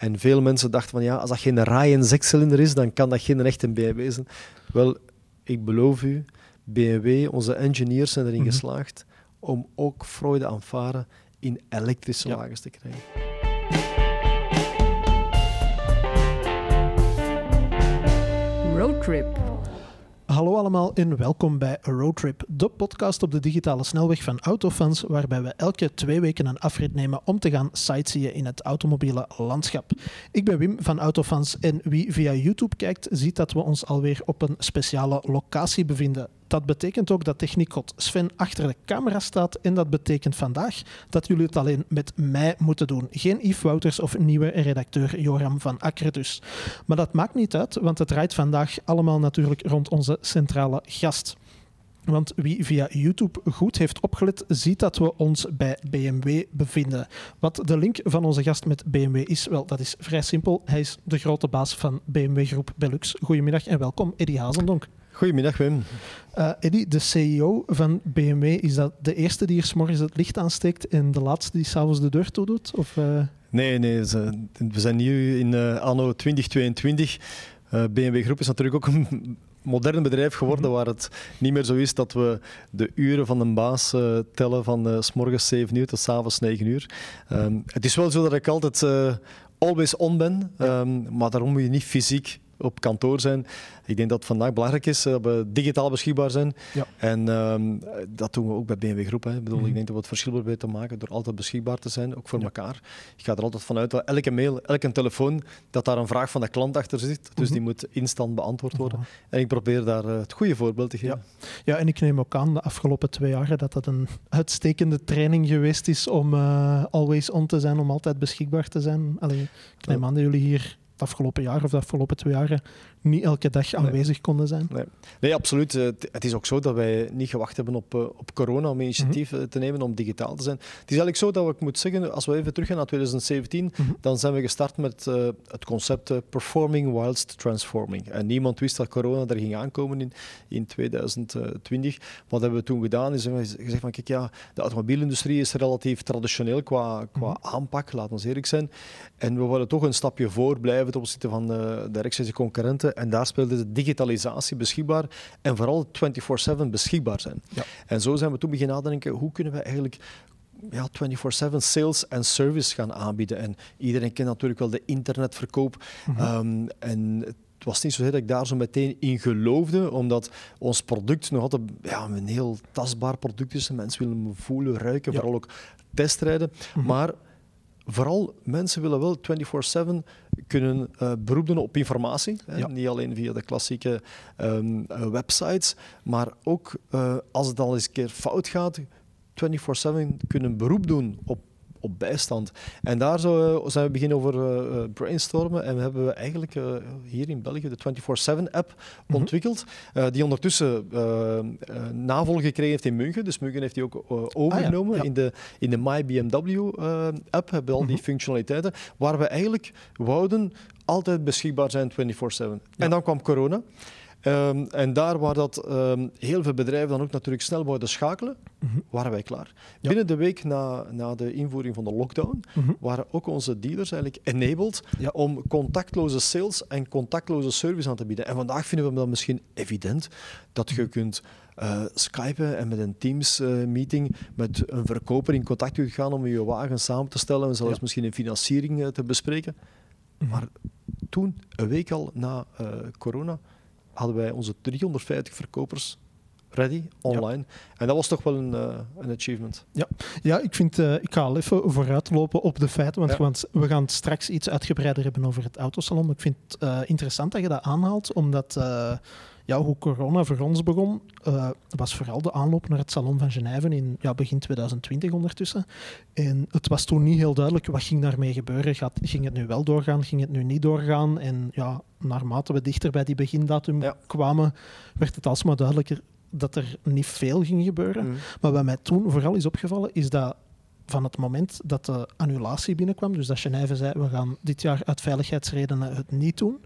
En veel mensen dachten van ja, als dat geen Ryan zescilinder is, dan kan dat geen echte BMW zijn. Wel, ik beloof u, BMW, onze engineers zijn erin Mhm. geslaagd om ook Freude aan varen in elektrische Ja. wagens te krijgen. Roadtrip. Hallo allemaal en welkom bij A Road Trip, de podcast op de digitale snelweg van Autofans, waarbij we elke twee weken een afrit nemen om te gaan sightseeën in het automobiele landschap. Ik ben Wim van Autofans en wie via YouTube kijkt, ziet dat we ons alweer op een speciale locatie bevinden. Dat betekent ook dat techniekgod Sven achter de camera staat en dat betekent vandaag dat jullie het alleen met mij moeten doen. Geen Yves Wouters of nieuwe redacteur Joram van Akker dus. Maar dat maakt niet uit, want het draait vandaag allemaal natuurlijk rond onze centrale gast. Want wie via YouTube goed heeft opgelet, ziet dat we ons bij BMW bevinden. Wat de link van onze gast met BMW is, wel, dat is vrij simpel. Hij is de grote baas van BMW Groep Belux. Goedemiddag en welkom, Eddy Hazendonk. Goedemiddag Wim. Eddy, de CEO van BMW, is dat de eerste die er 's morgens het licht aansteekt en de laatste die s'avonds de deur toe doet? Of, eh, Nee, nee, ze- we zijn nu in eh, anno 2022. Eh, BMW Groep is natuurlijk ook een modern bedrijf geworden waar het niet meer zo is dat we de uren van een baas tellen van eh, s morgens 7 uur tot s avonds 9 uur. Ehm, het is wel zo dat ik altijd always on ben, ehm, maar daarom moet je niet fysiek op kantoor zijn. Ik denk dat het vandaag belangrijk is eh, dat we digitaal beschikbaar zijn. Ja. En ehm, dat doen we ook bij BMW Groep. Hè. Ik, bedoel, Mhm. ik denk dat we het verschil proberen te maken door altijd beschikbaar te zijn, ook voor Ja. elkaar. Ik ga er altijd vanuit dat elke mail, elke telefoon, dat daar een vraag van de klant achter zit. Dus Mhm. die moet instant beantwoord worden. En ik probeer daar eh, het goede voorbeeld te geven. Ja, en ik neem ook aan de afgelopen twee jaar dat dat een uitstekende training geweest is om eh, always on te zijn, om altijd beschikbaar te zijn. Allee, ik neem aan dat jullie hier het afgelopen jaar of de afgelopen twee jaren niet elke dag Nee. aanwezig konden zijn. Nee, nee absoluut. Eh, Het is ook zo dat wij niet gewacht hebben op, eh, op corona om initiatief Mhm. te nemen om digitaal te zijn. Het is eigenlijk zo dat ik moet zeggen, als we even teruggaan naar 2017, Mhm. dan zijn we gestart met eh, het concept performing whilst transforming. En niemand wist dat corona er ging aankomen in, in 2020. Wat hebben we toen gedaan? Is hebben we gezegd van, kijk ja, de automobielindustrie is relatief traditioneel qua, qua aanpak, laten we eerlijk zijn. En we willen toch een stapje voor blijven ten opzichte van de rechtstreekse concurrenten. En daar speelde de digitalisatie beschikbaar en vooral 24-7 beschikbaar zijn. Ja. En zo zijn we toen beginnen nadenken, hoe kunnen we eigenlijk ja, 24-7 sales en service gaan aanbieden. En iedereen kent natuurlijk wel de internetverkoop. Mhm. Ehm, en het was niet zozeer dat ik daar zo meteen in geloofde, omdat ons product nog altijd ja, een heel tastbaar product is. Mensen willen hem voelen, ruiken, Ja. vooral ook testrijden. Mhm. Maar vooral mensen willen wel 24-7 kunnen eh, beroep doen op informatie. Hè? Ja. Niet alleen via de klassieke ehm, eh, websites, maar ook eh, als het al eens een keer fout gaat, 24-7 kunnen beroep doen op, op bijstand. En daar zo, eh, zijn we beginnen over eh, eh, brainstormen en we hebben eigenlijk eh, hier in België de 24-7 app Mhm. ontwikkeld, die ondertussen eh, eh, navolg gekregen heeft in München. Dus München heeft die ook overgenomen Ah ja. in de, in de My BMW eh, app, hebben al die Mhm. functionaliteiten, waar we eigenlijk wouden altijd beschikbaar zijn 24-7. Ja. En dan kwam corona. Ehm, en daar waar dat ehm, heel veel bedrijven dan ook natuurlijk snel wouden schakelen, Mhm. waren wij klaar. Ja. Binnen de week na, na de invoering van de lockdown Mhm. waren ook onze dealers eigenlijk enabled Ja. om contactloze sales en contactloze service aan te bieden. En vandaag vinden we dat misschien evident dat Mhm. je kunt eh skypen en met een Teams-meeting met een verkoper in contact kunt gaan om je wagen samen te stellen en zelfs Ja. misschien een financiering eh, te bespreken. Mhm. Maar toen, een week al na eh, corona, hadden wij onze 350 verkopers ready, online. En dat was toch wel een, eh, een achievement. Ja, ik, vind, eh, ik ga al even vooruitlopen op de feiten, want, Ja. want we gaan straks iets uitgebreider hebben over het autosalon. Ik vind het eh, interessant dat je dat aanhaalt, omdat ja, hoe corona voor ons begon, eh, was vooral de aanloop naar het Salon van Genève in ja, begin 2020 ondertussen. En het was toen niet heel duidelijk wat ging daarmee gebeuren. Gaat, ging het nu wel doorgaan, ging het nu niet doorgaan? En ja, naarmate we dichter bij die begindatum Ja. kwamen, werd het alsmaar duidelijker dat er niet veel ging gebeuren. Maar wat mij toen vooral is opgevallen, is dat van het moment dat de annulatie binnenkwam, dus dat Genève zei, we gaan dit jaar uit veiligheidsredenen het niet doen,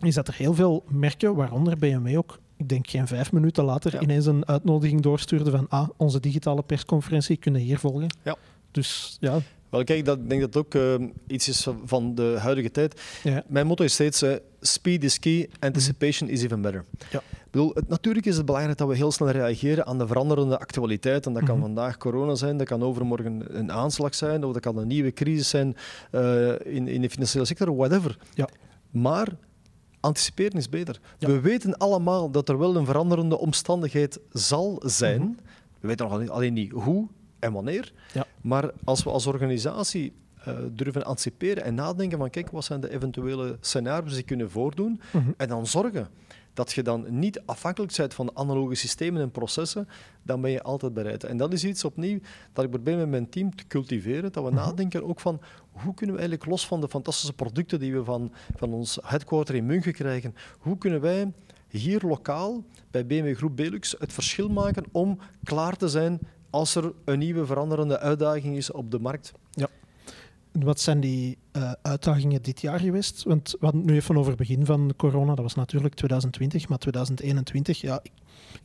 is dat er heel veel merken, waaronder BMW ook, ik denk geen vijf minuten later, Ja. ineens een uitnodiging doorstuurde van ah, onze digitale persconferentie kunnen hier volgen. Ja. Dus ja, Wel, kijk, dat, ik denk dat het ook uh, iets is van de huidige tijd. Ja. Mijn motto is steeds: uh, speed is key, anticipation is even better. Ja. Ik bedoel, het, natuurlijk is het belangrijk dat we heel snel reageren aan de veranderende actualiteit. En dat kan Mhm. vandaag corona zijn, dat kan overmorgen een aanslag zijn, of dat kan een nieuwe crisis zijn uh, in, in de financiële sector, whatever. Ja. Maar anticiperen is beter. Ja. We weten allemaal dat er wel een veranderende omstandigheid zal zijn. Mhm. We weten nog alleen, alleen niet hoe en wanneer. Ja. Maar als we als organisatie uh, durven anticiperen en nadenken van kijk, wat zijn de eventuele scenario's die kunnen voordoen Mhm. en dan zorgen dat je dan niet afhankelijk bent van analoge systemen en processen, dan ben je altijd bereid. En dat is iets opnieuw dat ik probeer met mijn team te cultiveren, dat we Mhm. nadenken ook van hoe kunnen we eigenlijk los van de fantastische producten die we van, van ons headquarter in München krijgen, hoe kunnen wij hier lokaal bij BMW Groep Belux het verschil maken om klaar te zijn als er een nieuwe veranderende uitdaging is op de markt. Wat zijn die uh, uitdagingen dit jaar geweest? Want we hadden het nu even over het begin van corona. Dat was natuurlijk 2020, maar 2021, ja,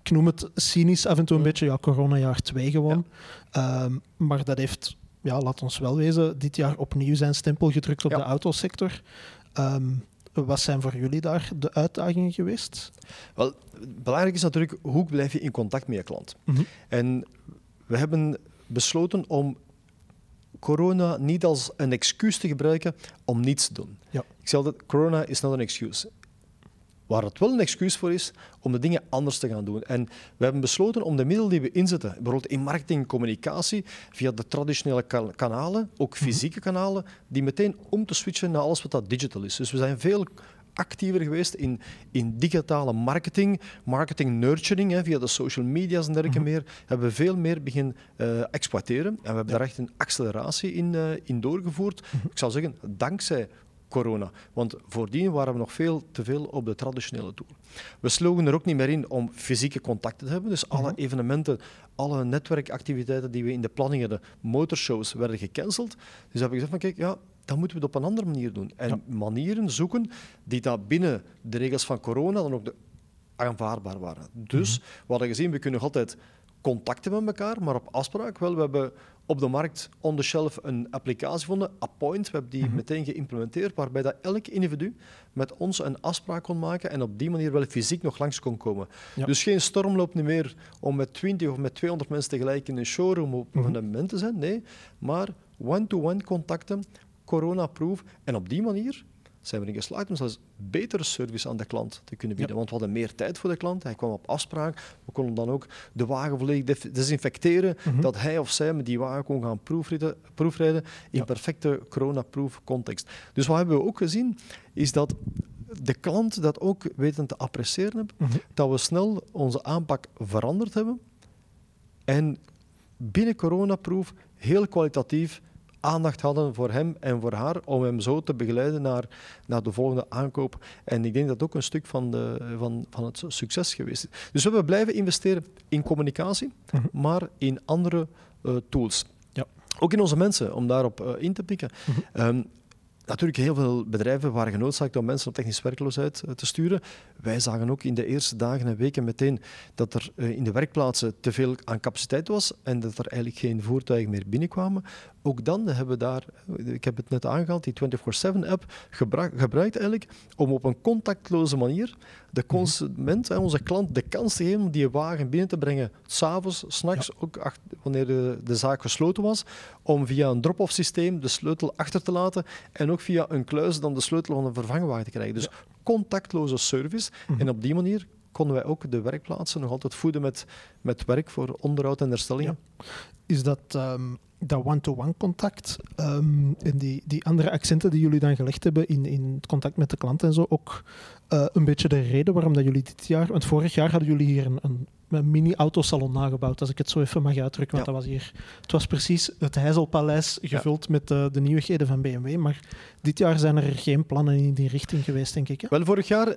ik noem het cynisch af en toe een Mm. beetje, ja, coronajaar 2 gewoon. Ja. Um, maar dat heeft, ja, laat ons wel wezen, dit jaar opnieuw zijn stempel gedrukt op Ja. de autosector. Um, wat zijn voor jullie daar de uitdagingen geweest? Wel, belangrijk is natuurlijk hoe blijf je in contact met je klant. Mm -hmm. En we hebben besloten om corona niet als een excuus te gebruiken om niets te doen. Ja. Ik zeg altijd, corona is not een excuus. Waar het wel een excuus voor is, om de dingen anders te gaan doen. En we hebben besloten om de middelen die we inzetten, bijvoorbeeld in marketing en communicatie, via de traditionele kanalen, ook fysieke kanalen, die meteen om te switchen naar alles wat dat digital is. Dus we zijn veel actiever geweest in, in digitale marketing, marketing nurturing, hè, via de social media's en dergelijke Mhm. meer, hebben we veel meer begin uh, exploiteren. En we hebben Ja. daar echt een acceleratie in, uh, in doorgevoerd. Mhm. Ik zou zeggen, dankzij corona. Want voordien waren we nog veel te veel op de traditionele tool. We sloegen er ook niet meer in om fysieke contacten te hebben. Dus alle Mhm. evenementen, alle netwerkactiviteiten die we in de planning hadden, motorshows, werden gecanceld. Dus hebben we gezegd van kijk, ja, dan moeten we het op een andere manier doen. En Ja. manieren zoeken die dat binnen de regels van corona dan ook de aanvaardbaar waren. Dus Mhm. we hadden gezien, we kunnen nog altijd contacten met elkaar, maar op afspraak wel. We hebben op de markt on the shelf een applicatie gevonden, Appoint. We hebben die Mhm. meteen geïmplementeerd, waarbij dat elk individu met ons een afspraak kon maken en op die manier wel fysiek nog langs kon komen. Ja. Dus geen stormloop niet meer om met 20 of met 200 mensen tegelijk in een showroom op Mhm. een event te zijn. Nee, maar one-to-one contacten, corona-proof. En op die manier zijn we erin geslaagd om zelfs betere service aan de klant te kunnen bieden. Ja. Want we hadden meer tijd voor de klant. Hij kwam op afspraak. We konden dan ook de wagen volledig desinfecteren. Mhm. Dat hij of zij met die wagen kon gaan proefrijden, proefrijden in Ja. perfecte corona-proof context. Dus wat hebben we ook gezien, is dat de klant dat ook weten te appreciëren hebben. Mhm. Dat we snel onze aanpak veranderd hebben. En binnen coronaproof heel kwalitatief aandacht hadden voor hem en voor haar om hem zo te begeleiden naar, naar de volgende aankoop. En ik denk dat ook een stuk van, de, van, van het succes geweest is. Dus we hebben blijven investeren in communicatie, Mhm. maar in andere uh, tools. Ja. Ook in onze mensen, om daarop uh, in te pikken. Mhm. Um, Natuurlijk, heel veel bedrijven waren genoodzaakt om mensen op technische werkloosheid uh, te sturen. Wij zagen ook in de eerste dagen en weken meteen dat er uh, in de werkplaatsen te veel aan capaciteit was en dat er eigenlijk geen voertuigen meer binnenkwamen. Ook dan hebben we daar, ik heb het net aangehaald, die 24-7-app gebruikt, gebruikt eigenlijk om op een contactloze manier de consument, onze klant, de kans te geven om die wagen binnen te brengen, s'avonds, s'nachts, ja. ook achter, wanneer de, de zaak gesloten was, om via een drop-off systeem de sleutel achter te laten en ook via een kluis dan de sleutel van een vervangwagen te krijgen. Dus ja. contactloze service. Mm-hmm. En op die manier konden wij ook de werkplaatsen nog altijd voeden met, met werk voor onderhoud en herstellingen. Ja. Is dat um, dat one-to-one contact um, en die, die andere accenten die jullie dan gelegd hebben in, in het contact met de klant en zo ook uh, een beetje de reden waarom dat jullie dit jaar, want vorig jaar hadden jullie hier een, een, een mini-autosalon nagebouwd, als ik het zo even mag uitdrukken, want ja. dat was hier, het was precies het Heizelpaleis gevuld ja. met uh, de nieuwigheden van BMW, maar dit jaar zijn er geen plannen in die richting geweest, denk ik. Hè? Wel, vorig jaar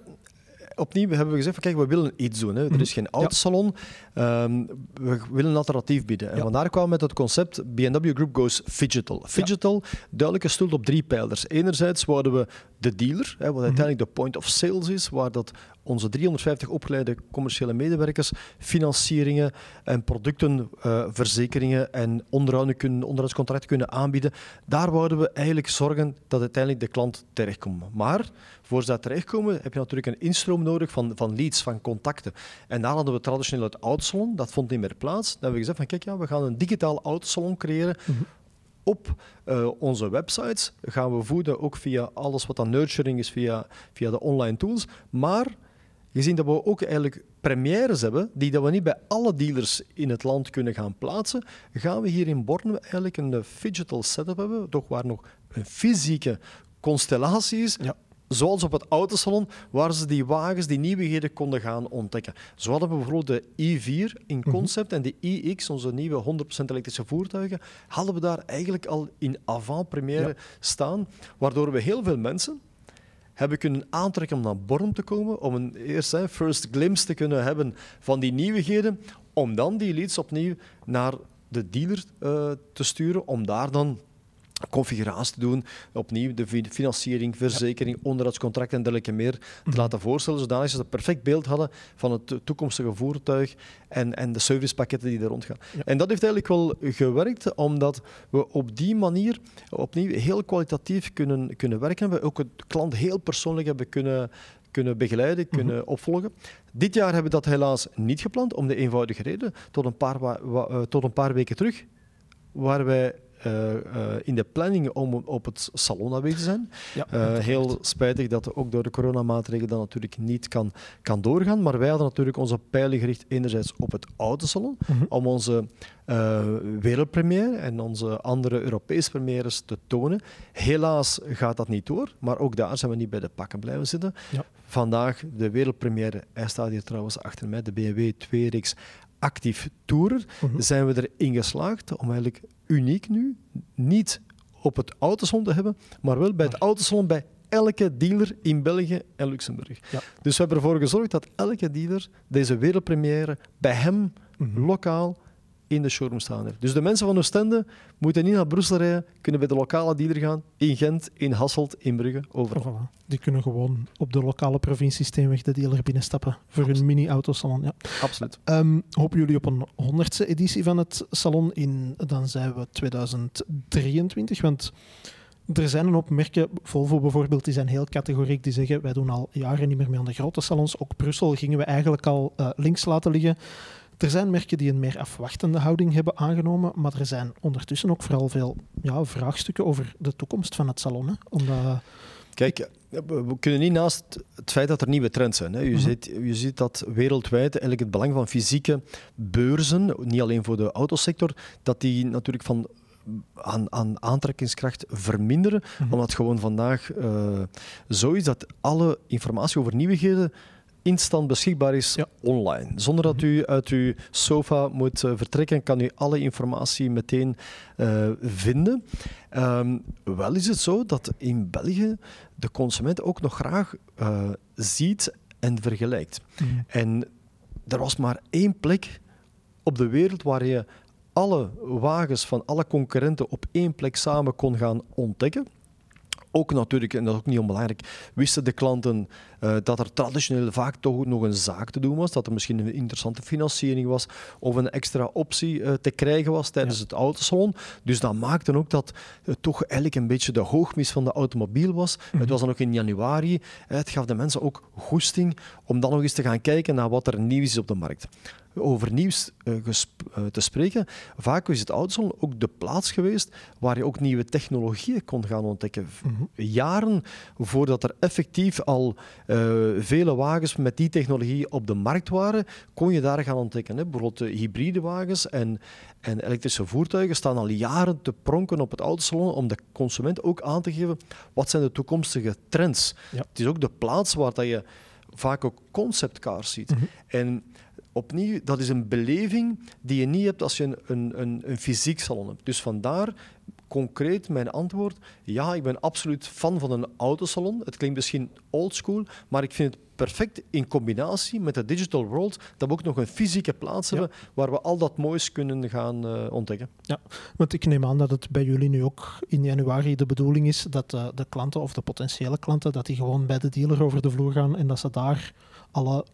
opnieuw hebben we gezegd van kijk, we willen iets doen. Hè. Er is geen autosalon. Ja. Um, we willen een alternatief bieden. En ja. vandaar kwamen we met het concept BMW Group Goes Digital. Digital, ja. duidelijk gestoeld op drie pijlers. Enerzijds wouden we de dealer, hè, wat uiteindelijk de point of sales is, waar dat onze 350 opgeleide commerciële medewerkers financieringen en producten, uh, verzekeringen en kunnen, onderhoudscontracten kunnen aanbieden. Daar wouden we eigenlijk zorgen dat uiteindelijk de klant terechtkomt. Maar voor ze daar terechtkomen heb je natuurlijk een instroom nodig van, van leads, van contacten. En daar hadden we traditioneel het autosalon, dat vond niet meer plaats. Dan hebben we gezegd van kijk, ja, we gaan een digitaal autosalon creëren. Mhm op uh, onze websites gaan we voeden, ook via alles wat dan nurturing is, via, via de online tools. Maar gezien dat we ook eigenlijk premières hebben, die dat we niet bij alle dealers in het land kunnen gaan plaatsen, gaan we hier in Borne eigenlijk een digital setup hebben, toch waar nog een fysieke constellatie is, ja zoals op het autosalon, waar ze die wagens, die nieuwigheden konden gaan ontdekken. Zo hadden we bijvoorbeeld de i4 in mhm. concept en de iX, onze nieuwe 100% elektrische voertuigen, hadden we daar eigenlijk al in avant-première staan, waardoor we heel veel mensen hebben kunnen aantrekken om naar Born te komen, om een eerste first glimpse te kunnen hebben van die nieuwigheden, om dan die leads opnieuw naar de dealer uh, te sturen, om daar dan configuratie te doen, opnieuw de financiering, verzekering, onderhoudscontract en dergelijke meer te mhm. laten voorstellen, zodat ze een perfect beeld hadden van het toekomstige voertuig en, en de servicepakketten die er rondgaan. En dat heeft eigenlijk wel gewerkt, omdat we op die manier opnieuw heel kwalitatief kunnen, kunnen werken. We ook het klant heel persoonlijk hebben kunnen, kunnen begeleiden, mhm. kunnen opvolgen. Dit jaar hebben we dat helaas niet gepland, om de eenvoudige reden, tot een paar, uh, tot een paar weken terug, waar wij uh, in de planning om op het salon aanwezig te zijn. Ja, uh, heel spijtig dat ook door de coronamaatregelen dat natuurlijk niet kan, kan doorgaan. Maar wij hadden natuurlijk onze pijlen gericht enerzijds op het oude salon, mm -hmm. om onze wereldpremière en onze andere Europese premières te tonen. Helaas gaat dat niet door, maar ook daar zijn we niet bij de pakken blijven zitten. Ja. Vandaag de wereldpremière, hij staat hier trouwens achter mij, de BMW 2-reeks actief toerer, mhm. zijn we erin geslaagd om eigenlijk uniek nu niet op het autosalon te hebben, maar wel bij het autosalon bij elke dealer in België en Luxemburg. Ja. Dus we hebben ervoor gezorgd dat elke dealer deze wereldpremière bij hem mhm. lokaal in de showroom staan heeft. Dus de mensen van Oostende moeten niet naar Brussel rijden, kunnen bij de lokale dealer gaan, in Gent, in Hasselt, in Brugge, overal. Die kunnen gewoon op de lokale provinciesteenweg de dealer binnenstappen voor hun mini-autosalon. Ja. Absoluut. Um, hopen jullie op een honderdste editie van het salon in, dan zijn we 2023, want... Er zijn een hoop merken, Volvo bijvoorbeeld, die zijn heel categoriek. Die zeggen, wij doen al jaren niet meer mee aan de grote salons. Ook Brussel gingen we eigenlijk al uh, links laten liggen. Er zijn merken die een meer afwachtende houding hebben aangenomen, maar er zijn ondertussen ook vooral veel ja, vraagstukken over de toekomst van het salon. Hè? Omdat... Kijk, we kunnen niet naast het feit dat er nieuwe trends zijn. Hè. Je, mhm. ziet, je ziet dat wereldwijd eigenlijk het belang van fysieke beurzen, niet alleen voor de autosector, dat die natuurlijk van aan, aan, aantrekkingskracht verminderen. Mhm. Omdat gewoon vandaag uh, zo is dat alle informatie over nieuwigheden instant beschikbaar is online. Zonder dat u uit uw sofa moet uh, vertrekken, kan u alle informatie meteen uh, vinden. Um, wel is het zo dat in België de consument ook nog graag uh, ziet en vergelijkt. Mm. En er was maar één plek op de wereld waar je alle wagens van alle concurrenten op één plek samen kon gaan ontdekken ook natuurlijk, en dat is ook niet onbelangrijk, wisten de klanten uh, dat er traditioneel vaak toch nog een zaak te doen was, dat er misschien een interessante financiering was of een extra optie uh, te krijgen was tijdens ja. het autosalon. Dus dat maakte ook dat het toch eigenlijk een beetje de hoogmis van de automobiel was. Het mhm. was dan ook in januari. Het gaf de mensen ook goesting om dan nog eens te gaan kijken naar wat er nieuw is op de markt over nieuws uh, te spreken. Vaak is het autosalon ook de plaats geweest waar je ook nieuwe technologieën kon gaan ontdekken. Mhm. Jaren voordat er effectief al uh, vele wagens met die technologie op de markt waren, kon je daar gaan ontdekken. Hè. Bijvoorbeeld de hybride wagens en, en elektrische voertuigen staan al jaren te pronken op het autosalon om de consument ook aan te geven wat zijn de toekomstige trends. Ja. Het is ook de plaats waar dat je vaak ook conceptcars ziet. Mhm. En opnieuw, dat is een beleving die je niet hebt als je een, een, een, een fysiek salon hebt. Dus vandaar concreet mijn antwoord. Ja, ik ben absoluut fan van een autosalon. Het klinkt misschien oldschool, maar ik vind het perfect in combinatie met de digital world, dat we ook nog een fysieke plaats hebben waar we al dat moois kunnen gaan uh, ontdekken. Ja, want ik neem aan dat het bij jullie nu ook in januari de bedoeling is dat uh, de klanten of de potentiële klanten, dat die gewoon bij de dealer over de vloer gaan en dat ze daar alle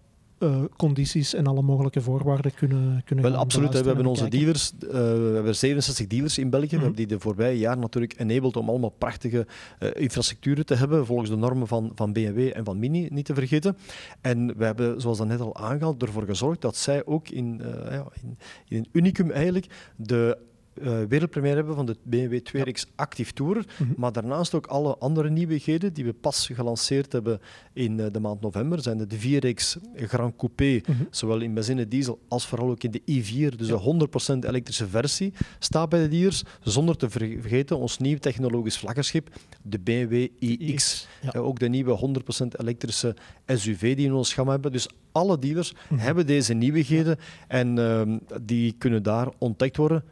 uh, condities en alle mogelijke voorwaarden kunnen, kunnen Wel, absoluut. We hebben onze dealers, uh, we hebben 67 dealers in België. Mm -hmm. We hebben die de voorbije jaren natuurlijk enabled om allemaal prachtige uh, infrastructuren te hebben, volgens de normen van, van BMW en van Mini, niet te vergeten. En we hebben, zoals dat net al aangehaald, ervoor gezorgd dat zij ook in, ja, in, in een unicum eigenlijk de uh, wereldpremière hebben van de BMW 2RX ja. Active Tourer. Mm -hmm. Maar daarnaast ook alle andere nieuwigheden die we pas gelanceerd hebben in uh, de maand november. Zijn de 4X Grand Coupé, mm -hmm. zowel in benzine, diesel als vooral ook in de i4. Dus de 100% elektrische versie staat bij de dealers. Zonder te vergeten ons nieuw technologisch vlaggenschip, de BMW iX. Ja. Uh, ook de nieuwe 100% elektrische SUV die we in ons gamma hebben. Dus alle dealers mm -hmm. hebben deze nieuwigheden en ehm, die kunnen daar ontdekt worden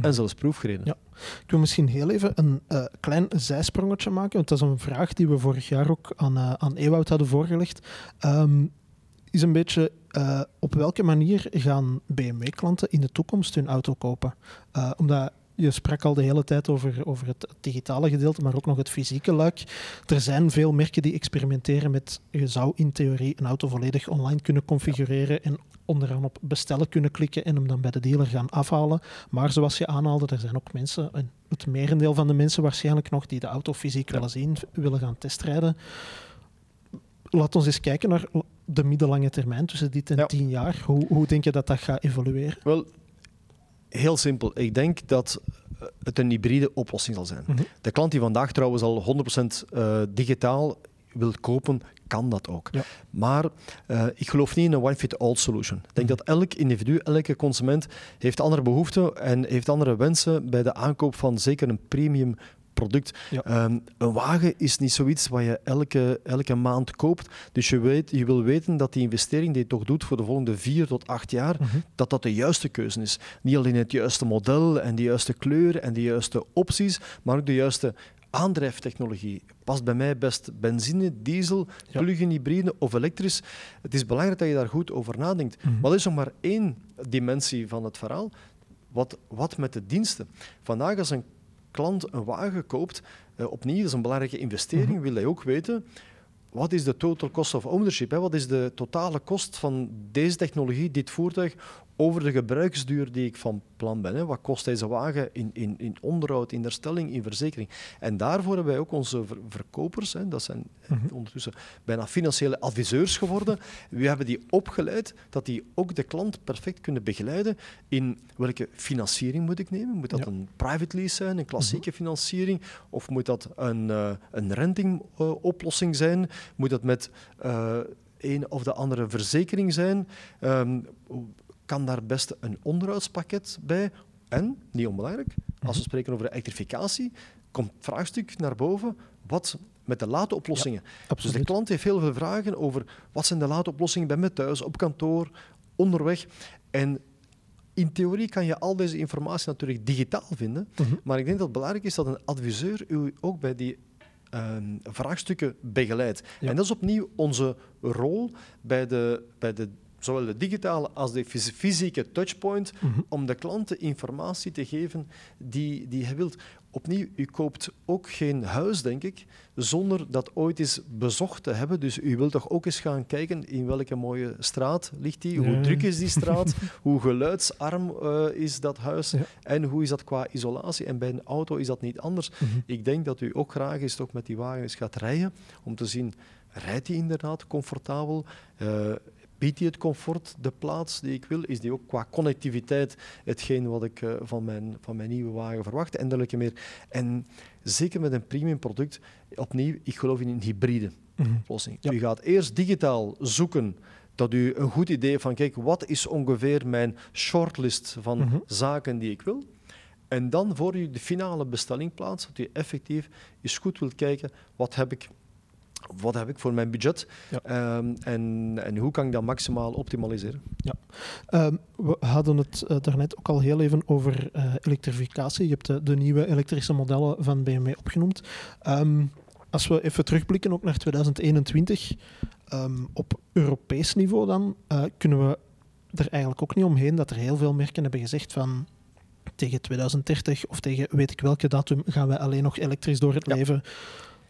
en zelfs proefgereden. Ja. Ik wil misschien heel even een uh, klein zijsprongetje maken, want dat is een vraag die we vorig jaar ook aan, uh, aan Ewout hadden voorgelegd. Um, is een beetje uh, op welke manier gaan BMW-klanten in de toekomst hun auto kopen? omdat je sprak al de hele tijd over, over het digitale gedeelte, maar ook nog het fysieke luik. Er zijn veel merken die experimenteren met, je zou in theorie een auto volledig online kunnen configureren en onderaan op bestellen kunnen klikken en hem dan bij de dealer gaan afhalen. Maar zoals je aanhaalde, er zijn ook mensen, het merendeel van de mensen waarschijnlijk nog, die de auto fysiek ja. willen zien, willen gaan testrijden. Laat ons eens kijken naar de middellange termijn, tussen dit en ja. tien jaar. Hoe, hoe denk je dat dat gaat evolueren? Wel, heel simpel. Ik denk dat het een hybride oplossing zal zijn. Mm -hmm. De klant die vandaag trouwens al 100% uh, digitaal wil kopen, kan dat ook. Ja. Maar uh, ik geloof niet in een one-fit-all solution. Ik denk mm. dat elk individu, elke consument heeft andere behoeften en heeft andere wensen bij de aankoop van zeker een premium product. Ja. Um, een wagen is niet zoiets wat je elke, elke maand koopt. Dus je, weet, je wil weten dat die investering die je toch doet voor de volgende vier tot acht jaar, mm -hmm. dat dat de juiste keuze is. Niet alleen het juiste model en de juiste kleur en de juiste opties, maar ook de juiste aandrijftechnologie. Past bij mij best benzine, diesel, ja. plug-in hybride of elektrisch. Het is belangrijk dat je daar goed over nadenkt. Mm -hmm. Maar er is nog maar één dimensie van het verhaal. Wat, wat met de diensten? Vandaag als een klant een wagen koopt, uh, opnieuw, dat is een belangrijke investering, mm -hmm. wil hij ook weten wat is de total cost of ownership? Hè? Wat is de totale kost van deze technologie, dit voertuig, over de gebruiksduur die ik van plan ben. Hè. Wat kost deze wagen in, in, in onderhoud, in herstelling, in verzekering? En daarvoor hebben wij ook onze ver verkopers, hè, dat zijn mm -hmm. ondertussen bijna financiële adviseurs geworden. We hebben die opgeleid dat die ook de klant perfect kunnen begeleiden in welke financiering moet ik nemen. Moet dat ja. een private lease zijn, een klassieke mm -hmm. financiering? Of moet dat een, uh, een rentingoplossing uh, zijn? Moet dat met... Uh, een of de andere verzekering zijn. Um, kan daar best een onderhoudspakket bij. En, niet onbelangrijk, als we spreken over elektrificatie, komt het vraagstuk naar boven, wat met de late oplossingen. Ja, dus de klant heeft heel veel vragen over wat zijn de late oplossingen bij mij thuis, op kantoor, onderweg. En in theorie kan je al deze informatie natuurlijk digitaal vinden, uh -huh. maar ik denk dat het belangrijk is dat een adviseur u ook bij die uh, vraagstukken begeleidt. Ja. En dat is opnieuw onze rol bij de, bij de zowel de digitale als de fysieke touchpoint, mm -hmm. om de klanten informatie te geven die, die hij wilt. Opnieuw, u koopt ook geen huis, denk ik, zonder dat ooit eens bezocht te hebben. Dus u wilt toch ook eens gaan kijken in welke mooie straat ligt die, hoe druk is die straat, hoe geluidsarm uh, is dat huis ja. en hoe is dat qua isolatie. En bij een auto is dat niet anders. Mm -hmm. Ik denk dat u ook graag eens toch met die wagen eens gaat rijden, om te zien, rijdt hij inderdaad comfortabel? Uh, biedt die het comfort, de plaats die ik wil? Is die ook qua connectiviteit hetgeen wat ik uh, van, mijn, van mijn nieuwe wagen verwacht en dergelijke meer? En zeker met een premium product, opnieuw, ik geloof in een hybride mm -hmm. oplossing. Ja. U gaat eerst digitaal zoeken dat u een goed idee van, kijk, wat is ongeveer mijn shortlist van mm -hmm. zaken die ik wil? En dan voor u de finale bestelling plaatst, dat u effectief eens goed wilt kijken, wat heb ik wat heb ik voor mijn budget Ja. Ehm, en, en hoe kan ik dat maximaal optimaliseren. Ehm, we hadden het eh, daarnet ook al heel even over eh, elektrificatie. Je hebt de, de nieuwe elektrische modellen van BMW opgenoemd. Ehm, als we even terugblikken ook naar 2021, ehm, op Europees niveau dan, eh, kunnen we er eigenlijk ook niet omheen dat er heel veel merken hebben gezegd van tegen 2030 of tegen weet ik welke datum gaan wij alleen nog elektrisch door het Ja. leven.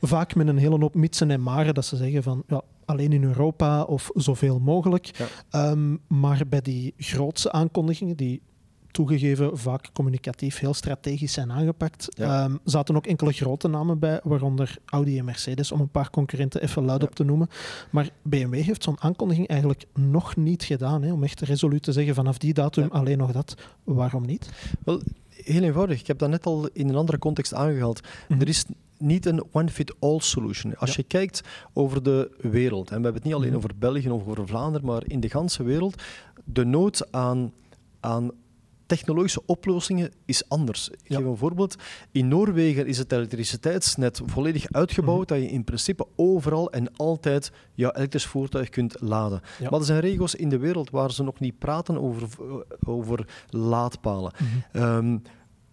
Vaak met een hele hoop mitsen en maren dat ze zeggen van ja, alleen in Europa of zoveel mogelijk. Ja. Ehm, maar bij die grootste aankondigingen, die toegegeven vaak communicatief heel strategisch zijn aangepakt, Ja. ehm, zaten ook enkele grote namen bij, waaronder Audi en Mercedes, om een paar concurrenten even luid Ja. op te noemen. Maar BMW heeft zo'n aankondiging eigenlijk nog niet gedaan, hè, om echt resoluut te zeggen vanaf die datum Ja. alleen nog dat. Waarom niet? Wel, heel eenvoudig. Ik heb dat net al in een andere context aangehaald. Mhm. Er is niet een one-fit-all solution. Als Ja. je kijkt over de wereld, en we hebben het niet alleen Mhm. over België of over Vlaanderen, maar in de ganse wereld, de nood aan, aan technologische oplossingen is anders. Ik Ja. geef een voorbeeld. In Noorwegen is het elektriciteitsnet volledig uitgebouwd, Mhm. dat je in principe overal en altijd jouw elektrisch voertuig kunt laden. Ja. Maar er zijn regio's in de wereld waar ze nog niet praten over, over laadpalen. Mhm. Ehm,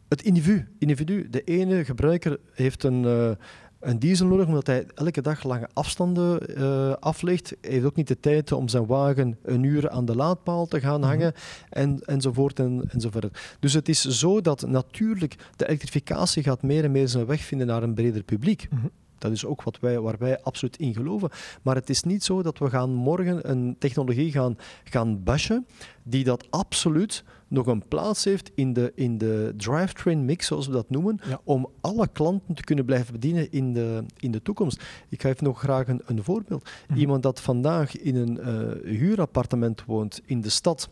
het individu, individu. De ene gebruiker heeft een, eh, een diesel nodig omdat hij elke dag lange afstanden eh, aflegt. Hij heeft ook niet de tijd om zijn wagen een uur aan de laadpaal te gaan Mhm. hangen en, enzovoort en, enzovoort. Dus het is zo dat natuurlijk de elektrificatie gaat meer en meer zijn weg vinden naar een breder publiek. Mhm. Dat is ook wat wij, waar wij absoluut in geloven. Maar het is niet zo dat we gaan morgen een technologie gaan, gaan bashen die dat absoluut nog een plaats heeft in de, in de drivetrain mix, zoals we dat noemen, Ja. om alle klanten te kunnen blijven bedienen in de, in de toekomst. Ik geef nog graag een, een voorbeeld. Mhm. Iemand dat vandaag in een eh, huurappartement woont in de stad,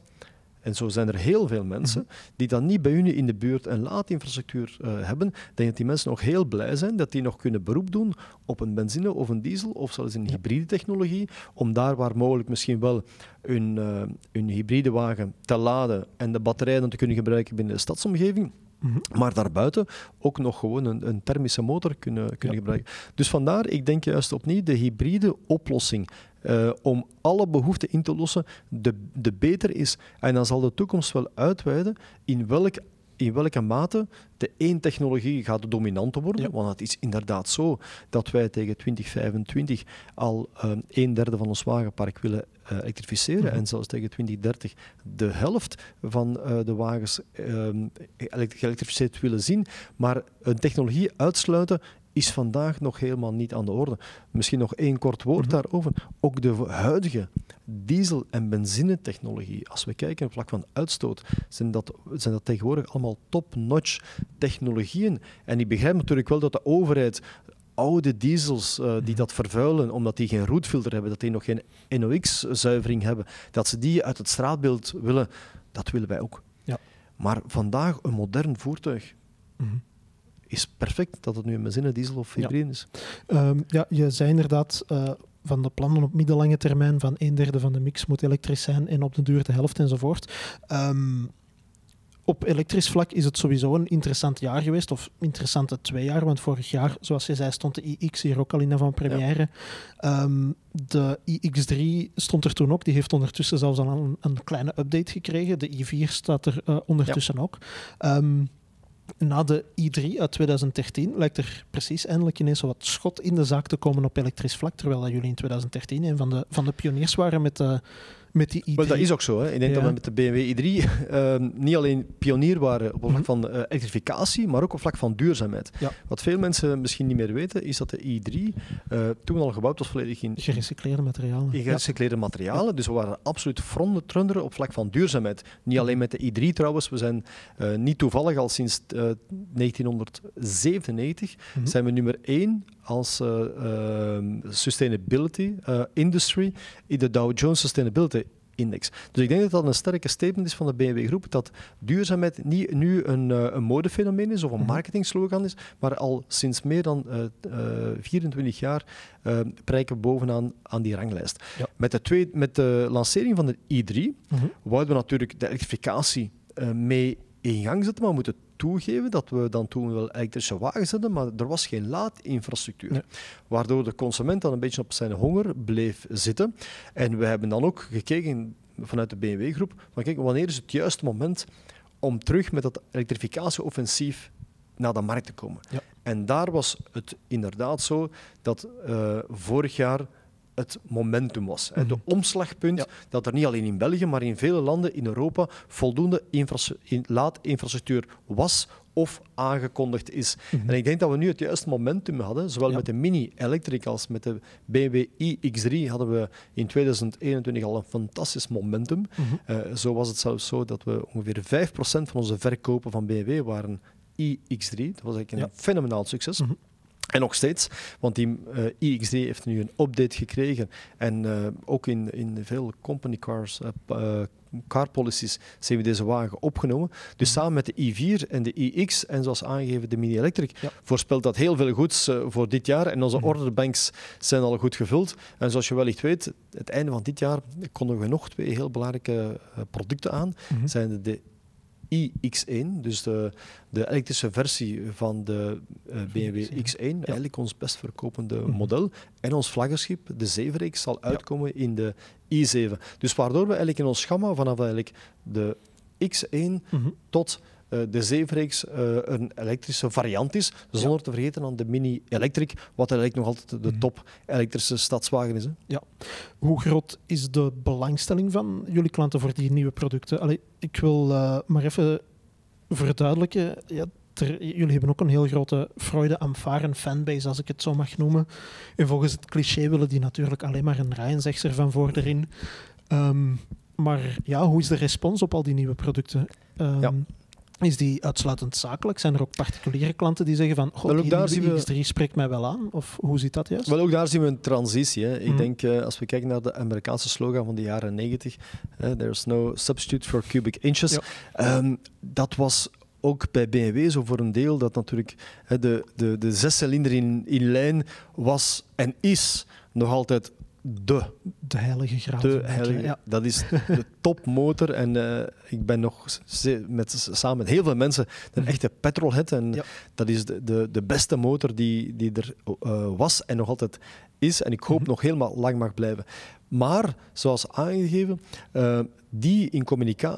en zo zijn er heel veel mensen Mhm. die dan niet bij u in de buurt een laadinfrastructuur eh, hebben. Denk dat die mensen nog heel blij zijn dat die nog kunnen beroep doen op een benzine of een diesel of zelfs een Ja. hybride technologie, om daar waar mogelijk misschien wel hun, eh, hun hybride wagen te laden en de batterij dan te kunnen gebruiken binnen de stadsomgeving. Mhm. Maar daarbuiten ook nog gewoon een, een thermische motor kunnen, kunnen Ja. gebruiken. Dus vandaar, ik denk juist opnieuw, de hybride oplossing eh, om alle behoeften in te lossen, de, de beter is. En dan zal de toekomst wel uitweiden in welk in welke mate de één technologie gaat de dominante worden. Ja. Want het is inderdaad zo dat wij tegen 2025 al eh, een derde van ons wagenpark willen eh, elektrificeren. Mhm. En zelfs tegen 2030 de helft van eh, de wagens ehm, elekt- geëlektrificeerd willen zien. Maar een technologie uitsluiten is vandaag nog helemaal niet aan de orde. Misschien nog één kort woord Mhm. daarover. Ook de huidige diesel- en benzinetechnologie, als we kijken op vlak van uitstoot, zijn dat, zijn dat tegenwoordig allemaal top-notch technologieën. En ik begrijp natuurlijk wel dat de overheid oude diesels eh, die Mhm. dat vervuilen, omdat die geen roetfilter hebben, dat die nog geen NOx-zuivering hebben, dat ze die uit het straatbeeld willen, dat willen wij ook. Ja. Maar vandaag een modern voertuig Mhm. Is perfect dat het nu een benzine, diesel of hybride is. Ehm, ja, je zei inderdaad eh, van de plannen op middellange termijn van een derde van de mix moet elektrisch zijn en op de duur de helft enzovoort. Ehm, op elektrisch vlak is het sowieso een interessant jaar geweest, of interessante twee jaar, want vorig jaar, zoals je zei, stond de iX hier ook al in van première. Ehm, de iX3 stond er toen ook, die heeft ondertussen zelfs al een, een kleine update gekregen. De i4 staat er eh, ondertussen ook. Na de i3 uit 2013 lijkt er precies eindelijk ineens wat schot in de zaak te komen op elektrisch vlak, terwijl dat jullie in 2013 een van de, van de pioniers waren met, de, met die i3. Wel, dat is ook zo. Hè. Ik denk Ja. dat we met de BMW i3 ehm, niet alleen pionier waren op het vlak Mhm. van eh, elektrificatie, maar ook op vlak van duurzaamheid. Ja. Wat veel mensen misschien niet meer weten, is dat de i3 eh, toen al gebouwd was volledig in, Gerecycleerde materialen. in Ja. gerecycleerde materialen. Dus we waren absoluut frontrunner op vlak van duurzaamheid. Niet alleen met de i3 trouwens. We zijn eh, niet toevallig al sinds eh, 1997 Mhm. zijn we nummer één als eh, ehm, sustainability eh, industry in de Dow Jones Sustainability Index. Dus ik denk dat dat een sterke statement is van de BMW Groep, dat duurzaamheid niet nu een, eh, een modefenomeen is of een Mhm. marketingslogan is, maar al sinds meer dan eh, eh, 24 jaar eh, prijken we bovenaan aan die ranglijst. Ja. Met, de twee, met de lancering van de i3 Mhm. wouden we natuurlijk de elektrificatie mee in gang zetten, maar we moeten toegeven dat we dan toen wel elektrische wagens hadden, maar er was geen laadinfrastructuur. Nee. Waardoor de consument dan een beetje op zijn honger bleef zitten. En we hebben dan ook gekeken vanuit de BMW-groep, van kijk, wanneer is het juiste moment om terug met dat elektrificatie-offensief naar de markt te komen. Ja. En daar was het inderdaad zo dat eh, vorig jaar het momentum was. hè. De omslagpunt Ja. dat er niet alleen in België, maar in vele landen in Europa voldoende infras- in- laadinfrastructuur was of aangekondigd is. Mhm. En ik denk dat we nu het juiste momentum hadden, zowel Ja. met de Mini Electric als met de BMW iX3 hadden we in 2021 al een fantastisch momentum. Mhm. Eh, zo was het zelfs zo dat we ongeveer 5% van onze verkopen van BMW waren iX3. Dat was eigenlijk een Ja. fenomenaal succes. Mhm. En nog steeds, want die eh, iX3 heeft nu een update gekregen. En eh, ook in, in veel company cars, eh, car policies, zijn we deze wagen opgenomen. Dus Mhm. samen met de i4 en de iX, en zoals aangegeven de Mini Electric, Ja. voorspelt dat heel veel goeds voor dit jaar. En onze Mhm. orderbanks zijn al goed gevuld. En zoals je wellicht weet, het einde van dit jaar kondigen we nog twee heel belangrijke producten aan Mhm. zijn de iX1, dus de, de elektrische versie van de eh, BMW X1, X1, eigenlijk ons best verkopende Mhm. model. En ons vlaggenschip, de 7-reeks, zal uitkomen in de i7. Dus waardoor we eigenlijk in ons gamma vanaf eigenlijk de X1 Mhm. tot de 7-reeks eh, een elektrische variant is, zonder te vergeten aan de Mini Electric, wat eigenlijk nog altijd de Mhm. top elektrische stadswagen is. Hè. Hoe groot is de belangstelling van jullie klanten voor die nieuwe producten? Allee, ik wil eh, maar even verduidelijken. Ja, jullie hebben ook een heel grote Freude aan varen fanbase, als ik het zo mag noemen. En volgens het cliché willen die natuurlijk alleen maar een Ryan-zegster van voor erin. Ehm, maar ja, hoe is de respons op al die nieuwe producten? Ehm, Ja. Is die uitsluitend zakelijk? Zijn er ook particuliere klanten die zeggen van, ook die daar nieuwe zien we- X3 spreekt mij wel aan? Of hoe zit dat juist? Wel, ook daar zien we een transitie. Hè. Ik Mhm. denk, eh, als we kijken naar de Amerikaanse slogan van de jaren 90, eh, there's no substitute for cubic inches. Ja. Ehm, dat was ook bij BMW zo voor een deel, dat natuurlijk de, de, de zescilinder in, in lijn was en is nog altijd de De heilige graal. de heilige. ja. Dat is de topmotor. En eh, ik ben nog met, samen met heel veel mensen een Mhm. echte petrolhead. En Ja. dat is de, de, de beste motor die, die er eh, was en nog altijd is. En ik hoop Mhm. nog helemaal lang mag blijven. Maar, zoals aangegeven, eh, die in,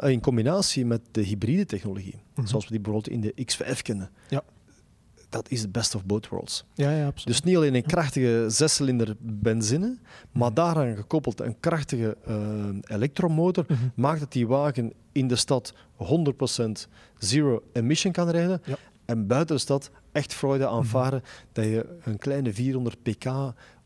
in combinatie met de hybride technologie, Mhm. zoals we die bijvoorbeeld in de X5 kennen, Ja. Dat is de best of both worlds. Ja, ja, absoluut. Dus niet alleen een krachtige zescilinder benzine, maar Mhm. daaraan gekoppeld een krachtige eh, elektromotor, Mhm. maakt dat die wagen in de stad 100% zero emission kan rijden. Ja. En buiten de stad echt freude Mhm. varen dat je een kleine 400 pk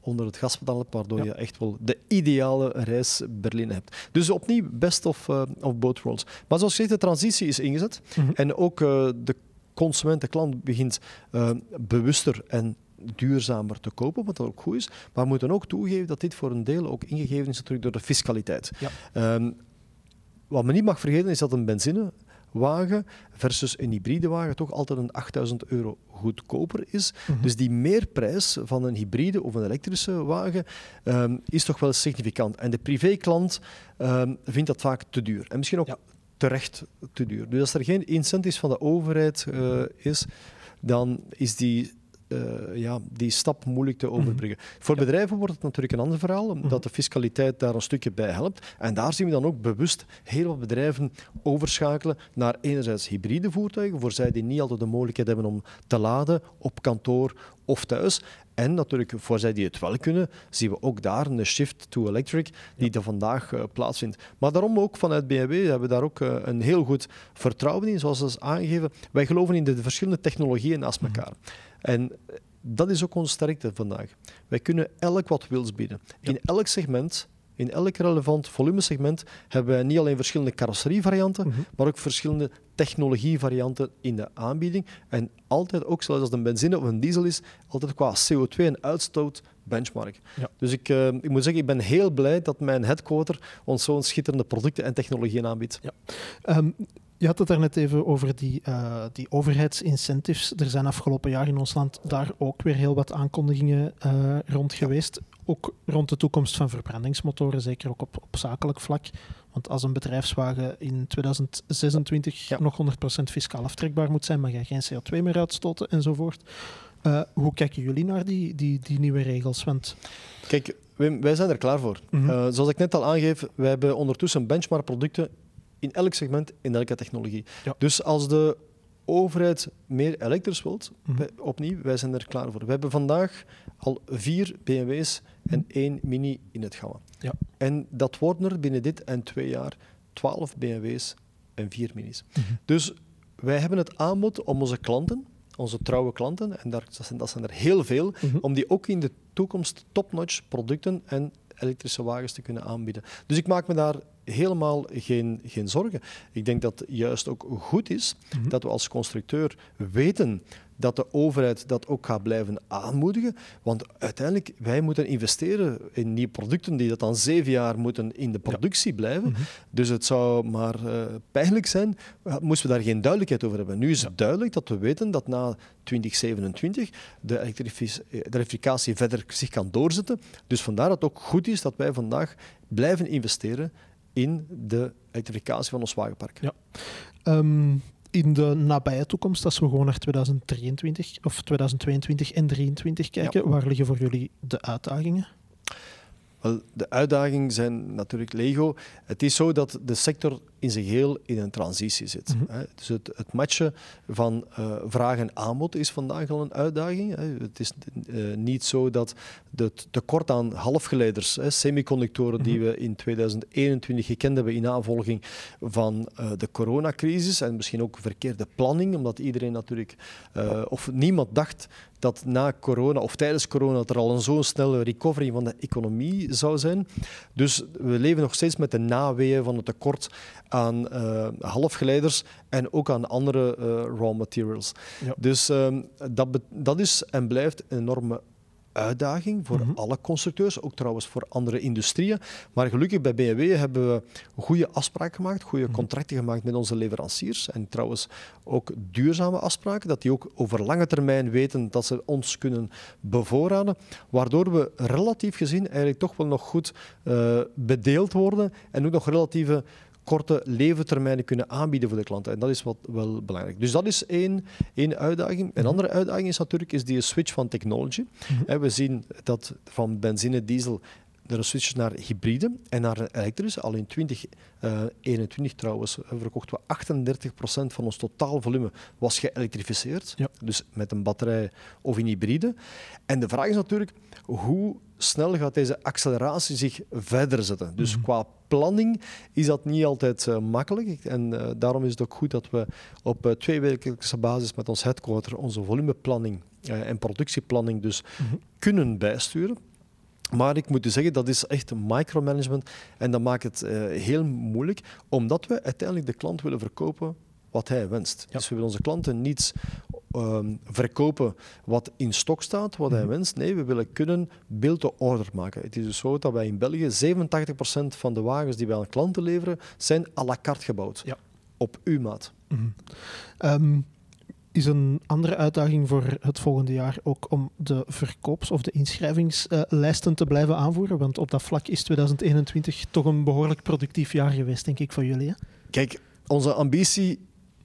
onder het gaspedaal hebt, waardoor Ja. je echt wel de ideale reis Berlin hebt. Dus opnieuw best of, eh, of both worlds. Maar zoals gezegd, de transitie is ingezet. En ook eh, de consument, de klant, begint eh, bewuster en duurzamer te kopen, wat ook goed is. Maar we moeten ook toegeven dat dit voor een deel ook ingegeven is natuurlijk door de fiscaliteit. Ja. Ehm, wat men niet mag vergeten is dat een benzinewagen versus een hybride wagen toch altijd een 8000 euro goedkoper is. Mhm. Dus die meerprijs van een hybride of een elektrische wagen ehm, is toch wel significant. En de privéklant ehm, vindt dat vaak te duur. En misschien ook Ja. Terecht te duur. Dus als er geen incentives van de overheid eh, is, dan is die, eh, ja, die stap moeilijk te overbruggen. Voor Ja. bedrijven wordt het natuurlijk een ander verhaal, omdat de fiscaliteit daar een stukje bij helpt. En daar zien we dan ook bewust heel wat bedrijven overschakelen naar enerzijds hybride voertuigen, voor zij die niet altijd de mogelijkheid hebben om te laden op kantoor of thuis. En natuurlijk, voor zij die het wel kunnen, zien we ook daar een shift to electric die er vandaag eh, plaatsvindt. Maar daarom ook vanuit BMW hebben we daar ook eh, een heel goed vertrouwen in, zoals ze is aangegeven. Wij geloven in de verschillende technologieën naast Mhm. elkaar. En dat is ook onze sterkte vandaag. Wij kunnen elk wat wils bieden. Ja. In elk segment, in elk relevant volumesegment, hebben wij niet alleen verschillende carrosserievarianten, Mhm. maar ook verschillende technologievarianten in de aanbieding. En altijd ook, zoals als het een benzine of een diesel is, altijd qua CO2 en uitstoot benchmark. Ja. Dus ik, eh, ik moet zeggen, ik ben heel blij dat mijn headquarter ons zo'n schitterende producten en technologieën aanbiedt. Ehm, Je had het daarnet even over die, uh, die overheidsincentives. Er zijn afgelopen jaar in ons land daar ook weer heel wat aankondigingen uh, rond geweest. Ook rond de toekomst van verbrandingsmotoren, zeker ook op, op zakelijk vlak. Want als een bedrijfswagen in 2026 ja. nog 100% fiscaal aftrekbaar moet zijn, mag je geen CO2 meer uitstoten enzovoort. Uh, hoe kijken jullie naar die, die, die nieuwe regels? Want... Kijk, wij, wij zijn er klaar voor. Mm -hmm. uh, zoals ik net al aangeef, wij hebben ondertussen benchmark producten in elk segment, in elke technologie. Ja. Dus als de overheid meer elektrisch wilt, mm -hmm. wij, opnieuw, wij zijn er klaar voor. We hebben vandaag al vier BMW's en één Mini in het gamma. Ja. En dat worden er binnen dit en twee jaar 12 BMW's en vier Minis. Mm -hmm. Dus wij hebben het aanbod om onze klanten, onze trouwe klanten, en daar, dat, zijn, dat zijn er heel veel, mm -hmm. om die ook in de toekomst top-notch producten en elektrische wagens te kunnen aanbieden. Dus ik maak me daar helemaal geen, geen zorgen. Ik denk dat het juist ook goed is mm -hmm. dat we als constructeur weten dat de overheid dat ook gaat blijven aanmoedigen. Want uiteindelijk, wij moeten investeren in nieuwe producten die dat dan zeven jaar moeten in de productie ja. blijven. Mm -hmm. Dus het zou maar uh, pijnlijk zijn, moesten we daar geen duidelijkheid over hebben. Nu is het ja. duidelijk dat we weten dat na 2027 de elektrificatie verder zich kan doorzetten. Dus vandaar dat het ook goed is dat wij vandaag blijven investeren in de elektrificatie van ons wagenpark. Ja. Um, in de nabije toekomst, als we gewoon naar 2023 of 2022 en 2023 kijken, ja. waar liggen voor jullie de uitdagingen? Wel, de uitdagingen zijn natuurlijk Lego. Het is zo dat de sector in zijn geheel in een transitie zit. Mm -hmm. Dus het, het, matchen van uh, vraag en aanbod is vandaag al een uitdaging. Het is uh, niet zo dat het tekort aan halfgeleiders, semiconductoren, mm -hmm. die we in 2021 gekend hebben in aanvolging van uh, de coronacrisis en misschien ook verkeerde planning, omdat iedereen natuurlijk, of niemand dacht dat na corona of tijdens corona dat er al een zo'n snelle recovery van de economie zou zijn. Dus we leven nog steeds met de naweeën van het tekort aan uh, halfgeleiders en ook aan andere uh, raw materials. Ja. Dus um, dat, dat is en blijft een enorme uitdaging voor mm-hmm. alle constructeurs, ook trouwens voor andere industrieën. Maar gelukkig bij BMW hebben we goede afspraken gemaakt, goede mm-hmm. contracten gemaakt met onze leveranciers en trouwens ook duurzame afspraken, dat die ook over lange termijn weten dat ze ons kunnen bevoorraden, waardoor we relatief gezien eigenlijk toch wel nog goed uh, bedeeld worden en ook nog relatieve korte leventermijnen kunnen aanbieden voor de klanten. En dat is wat wel belangrijk. Dus dat is één, één uitdaging. Een andere uitdaging is natuurlijk is die switch van technology. Mm-hmm. We zien dat van benzine, diesel er een switch naar hybride en naar elektrisch. Al in 2021 uh, trouwens verkochten we 38% van ons totaal volume was geëlektrificeerd. Ja. Dus met een batterij of in hybride. En de vraag is natuurlijk, hoe snel gaat deze acceleratie zich verder zetten? Dus mm-hmm. qua planning is dat niet altijd uh, makkelijk. En uh, daarom is het ook goed dat we op uh, tweewekelijkse basis met ons headquarter onze volumeplanning en productieplanning dus mm-hmm. kunnen bijsturen. Maar ik moet u zeggen, dat is echt micromanagement en dat maakt het uh, heel moeilijk, omdat we uiteindelijk de klant willen verkopen wat hij wenst. Ja. Dus we willen onze klanten niet um, verkopen wat in stok staat, wat hij wenst. Nee, we willen kunnen beeld-to-order maken. Het is dus zo dat wij in België 87% van de wagens die wij aan klanten leveren, zijn à la carte gebouwd. Ja. Op uw maat. Um, is een andere uitdaging voor het volgende jaar ook om de verkoops- of de inschrijvingslijsten te blijven aanvoeren? Want op dat vlak is 2021 toch een behoorlijk productief jaar geweest, denk ik, voor jullie. Hè? Kijk, onze ambitie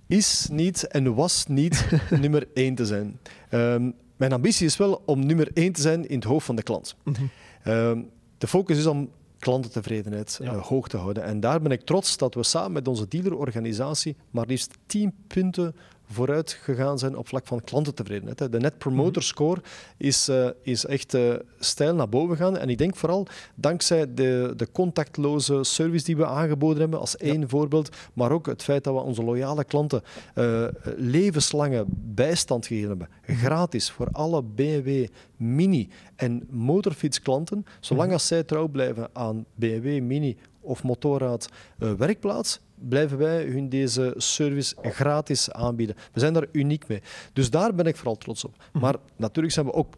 is niet en was niet nummer één te zijn. Um, mijn ambitie is wel om nummer één te zijn in het hoofd van de klant. Mm-hmm. Um, de focus is om klantentevredenheid ja. uh, hoog te houden. En daar ben ik trots dat we samen met onze dealerorganisatie maar liefst 10 punten vooruit gegaan zijn op vlak van klantentevredenheid. De Net Promoter Score is, uh, is echt uh, stijl naar boven gegaan. En ik denk vooral dankzij de, de contactloze service die we aangeboden hebben, als één ja. voorbeeld, maar ook het feit dat we onze loyale klanten uh, levenslange bijstand gegeven hebben. Gratis voor alle BMW, Mini en motorfietsklanten. Zolang als zij trouw blijven aan BMW, Mini of motorraad werkplaats, blijven wij hun deze service gratis aanbieden. We zijn daar uniek mee. Dus daar ben ik vooral trots op. Maar natuurlijk zijn we ook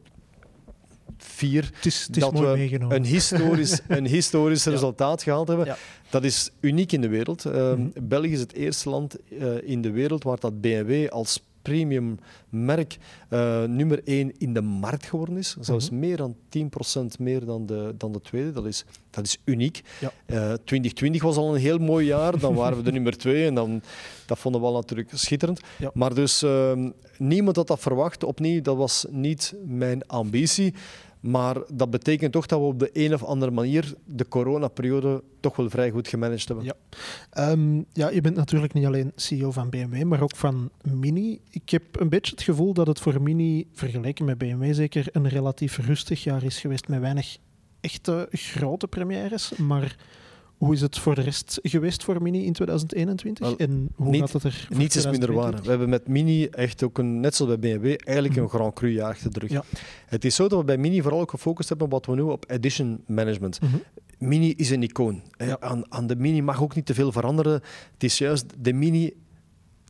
is, is dat we meegenomen. een historisch, een historisch Ja. resultaat gehaald hebben. Ja. Dat is uniek in de wereld. Eh, Mhm. België is het eerste land eh, in de wereld waar dat BMW als premium merk eh, nummer 1 in de markt geworden is. Zelfs Mhm. meer dan 10% meer dan de, dan de tweede. Dat is, dat is uniek. Ja. Eh, 2020 was al een heel mooi jaar. Dan waren we de nummer 2 en dan, dat vonden we al natuurlijk schitterend. Ja. Maar dus eh, niemand had dat verwacht. Opnieuw, dat was niet mijn ambitie. Maar dat betekent toch dat we op de een of andere manier de coronaperiode toch wel vrij goed gemanaged hebben. Ja. Ehm, ja, je bent natuurlijk niet alleen CEO van BMW, maar ook van Mini. Ik heb een beetje het gevoel dat het voor Mini, vergeleken met BMW zeker, een relatief rustig jaar is geweest met weinig echte grote premières. Maar hoe is het voor de rest geweest voor Mini in 2021? Wel, en hoe niet- gaat het er voor Niets is minder waar. 2022? We hebben met Mini echt ook een, net zoals bij BMW, eigenlijk een Mhm. Grand Cru jaar achter de rug. Ja. Het is zo dat we bij Mini vooral ook gefocust hebben op wat we noemen op edition management. Mhm. Mini is een icoon. Ja. Aan, aan de Mini mag ook niet te veel veranderen. Het is juist de Mini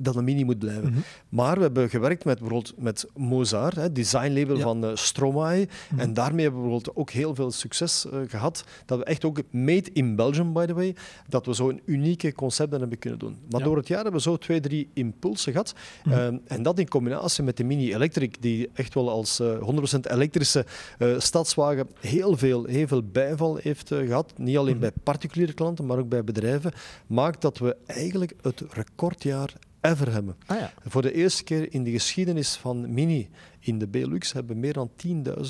dat een Mini moet blijven. Mhm. Maar we hebben gewerkt met bijvoorbeeld met Mozart, het designlabel Ja. van eh, Stromae. Mhm. En daarmee hebben we bijvoorbeeld ook heel veel succes eh, gehad. Dat we echt ook, made in Belgium by the way, dat we zo'n unieke concept hebben kunnen doen. Maar Ja. door het jaar hebben we zo twee, drie impulsen gehad. Mhm. Ehm, en dat in combinatie met de Mini Electric, die echt wel als eh, 100% elektrische eh, stadswagen heel veel, heel veel bijval heeft eh, gehad. Niet alleen bij particuliere klanten, maar ook bij bedrijven. Maakt dat we eigenlijk het recordjaar ever hebben. Ah ja. Voor de eerste keer in de geschiedenis van Mini in de Benelux hebben we meer dan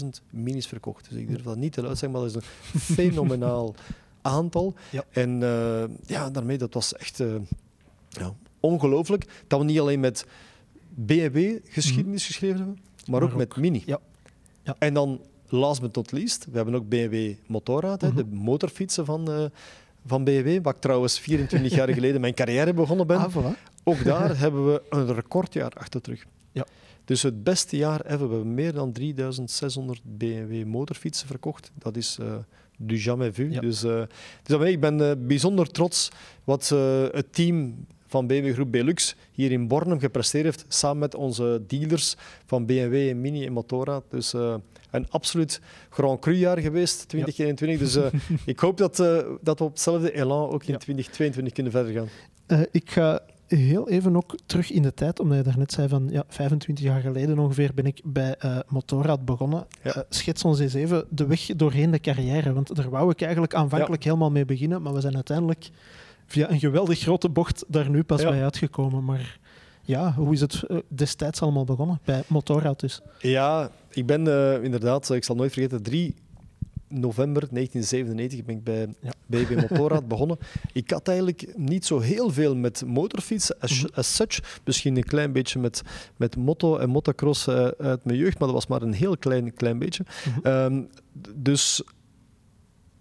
10.000 minis verkocht. Dus ik durf dat niet te luid zeggen, maar dat is een fenomenaal aantal. Ja. En eh, ja, daarmee, dat was echt eh, ja, ongelooflijk dat we niet alleen met BMW geschiedenis geschreven hebben, maar, Maar ook, met Mini. ja. Ja. En dan, last but not least, we hebben ook BMW Motorrad, Mhm. de motorfietsen van, eh, van BMW, waar ik trouwens 24 jaar geleden mijn carrière begonnen ben. Ah, voilà. Ook daar hebben we een recordjaar achter terug. Ja. Dus het beste jaar ever. We hebben meer dan 3600 BMW motorfietsen verkocht. Dat is eh du jamais vu. Ja. Dus, eh, dus ik ben eh, bijzonder trots wat het team van BMW Groep Belux hier in Bornem gepresteerd heeft, samen met onze dealers van BMW, Mini en Motorrad. Dus een absoluut Grand Cru jaar geweest, 2021. Dus ik hoop dat, dat we op hetzelfde elan ook in Ja. 2022 kunnen verder gaan. Ik ga heel even ook terug in de tijd, omdat je daarnet zei van ja, 25 jaar geleden ongeveer ben ik bij eh Motorrad begonnen. Ja. Eh, schets ons eens even de weg doorheen de carrière, want daar wou ik eigenlijk aanvankelijk helemaal mee beginnen, maar we zijn uiteindelijk via een geweldig grote bocht daar nu pas Ja. bij uitgekomen. Maar ja, hoe is het eh, destijds allemaal begonnen? Bij Motorrad dus. Ja, ik ben inderdaad, ik zal nooit vergeten, 3 november 1997 ben ik bij Ja. BB Motorrad begonnen. Ik had eigenlijk niet zo heel veel met motorfietsen as, Mhm. as such. Misschien een klein beetje met, met motto en motocross eh, uit mijn jeugd, maar dat was maar een heel klein, klein beetje. Mhm. Ehm, dus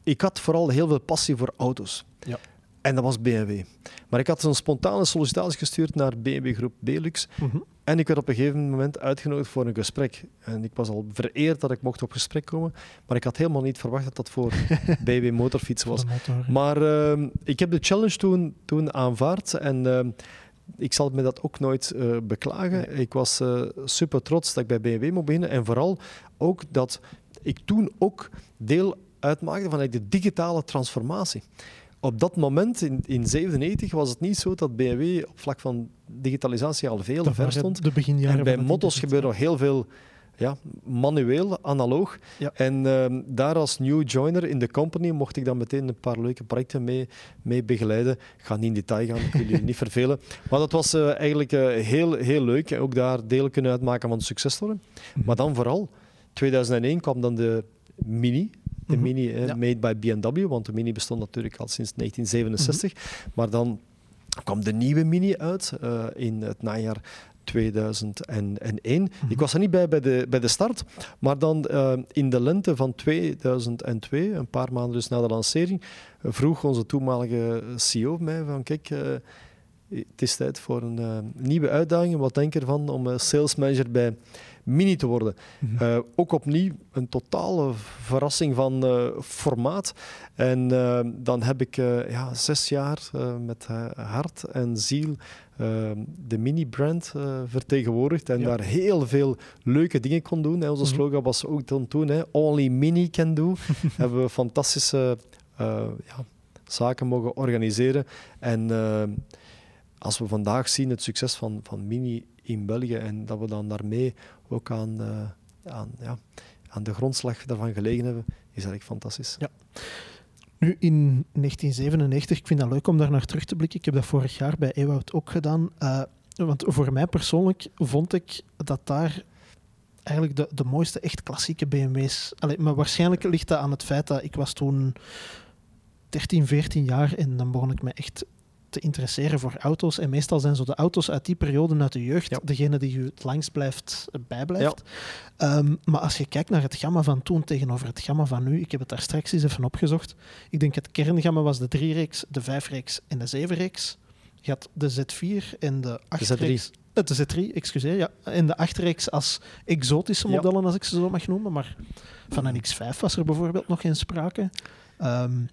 ik had vooral heel veel passie voor auto's. Ja. En dat was BMW. Maar ik had een spontane sollicitatie gestuurd naar BMW Groep Belux. Mhm. En ik werd op een gegeven moment uitgenodigd voor een gesprek. En ik was al vereerd dat ik mocht op gesprek komen. Maar ik had helemaal niet verwacht dat dat voor BB Motorfiets was. Motor. Maar ehm, ik heb de challenge toen, toen aanvaard. En ehm, ik zal me dat ook nooit eh, beklagen. Ik was eh, super trots dat ik bij BMW mocht beginnen. En vooral ook dat ik toen ook deel uitmaakte van de digitale transformatie. Op dat moment, in 1997, was het niet zo dat BMW op vlak van digitalisatie al veel ver stond. De beginjaren En bij motto's internet, gebeurde nog heel veel ja, manueel, analoog. Ja. En ehm, daar als new joiner in de company mocht ik dan meteen een paar leuke projecten mee, mee begeleiden. Ik ga niet in detail gaan, ik wil jullie niet vervelen. Maar dat was eh, eigenlijk eh, heel, heel leuk. Ook daar deel kunnen uitmaken van de successtoren. Mhm. Maar dan vooral, 2001 kwam dan de Mini. De Mhm. Mini eh, Ja. made by BMW, want de Mini bestond natuurlijk al sinds 1967. Mhm. Maar dan kwam de nieuwe Mini uit eh, in het najaar 2001. Mhm. Ik was er niet bij bij de, bij de start, maar dan eh, in de lente van 2002, een paar maanden dus na de lancering, eh, vroeg onze toenmalige CEO mij van kijk, het is tijd voor een uh, nieuwe uitdaging. Wat denk je ervan om uh, sales manager bij Mini te worden? Mm -hmm. ook opnieuw een totale verrassing van formaat. En dan heb ik ja, zes jaar met hart en ziel de Mini-brand vertegenwoordigd en ja. daar heel veel leuke dingen kon doen. Hè. Onze mm -hmm. slogan was ook dan toen, hè, Only Mini can do. hebben we fantastische ja, zaken mogen organiseren. En als we vandaag zien het succes van, van Mini in België en dat we dan daarmee ook aan, uh, aan, ja, aan de grondslag daarvan gelegen hebben, is eigenlijk fantastisch. Ja. Nu, in 1997, ik vind dat leuk om daar naar terug te blikken. Ik heb dat vorig jaar bij Ewout ook gedaan. Uh, want voor mij persoonlijk vond ik dat daar eigenlijk de, de mooiste echt klassieke BMW's... Allee, maar waarschijnlijk ligt dat aan het feit dat ik was toen 13, 14 jaar en dan begon ik me echt te interesseren voor auto's. En meestal zijn zo de auto's uit die periode uit de jeugd ja. degene die je het langst blijft, bijblijft. Ja. Um, maar als je kijkt naar het gamma van toen tegenover het gamma van nu, ik heb het daar straks eens even opgezocht. Ik denk het kerngamma was de 3-reeks, de 5-reeks en de 7-reeks. Je had de Z4 en de 8-reeks. De, Z3. de Z3, excuseer. Ja. En de 8-reeks als exotische modellen, ja. als ik ze zo mag noemen. Maar van een X5 was er bijvoorbeeld nog geen sprake. Um,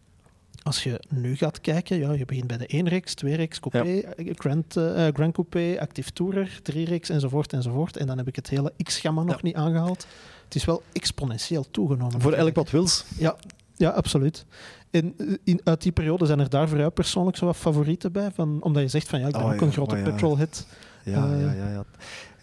als je nu gaat kijken, ja, je begint bij de 1-reeks, 2-reeks, coupé, ja. Grand, uh, Grand Coupé, Active Tourer, 3-reeks enzovoort enzovoort. En dan heb ik het hele X-gamma nog ja. niet aangehaald. Het is wel exponentieel toegenomen. Voor elk wat wils. Ja, ja absoluut. En in, uit die periode zijn er daar voor jou persoonlijk zo wat favorieten bij? Van, omdat je zegt van ja, ik ben oh, ook een grote oh, petrolhead. Ja, uh, ja, ja, ja.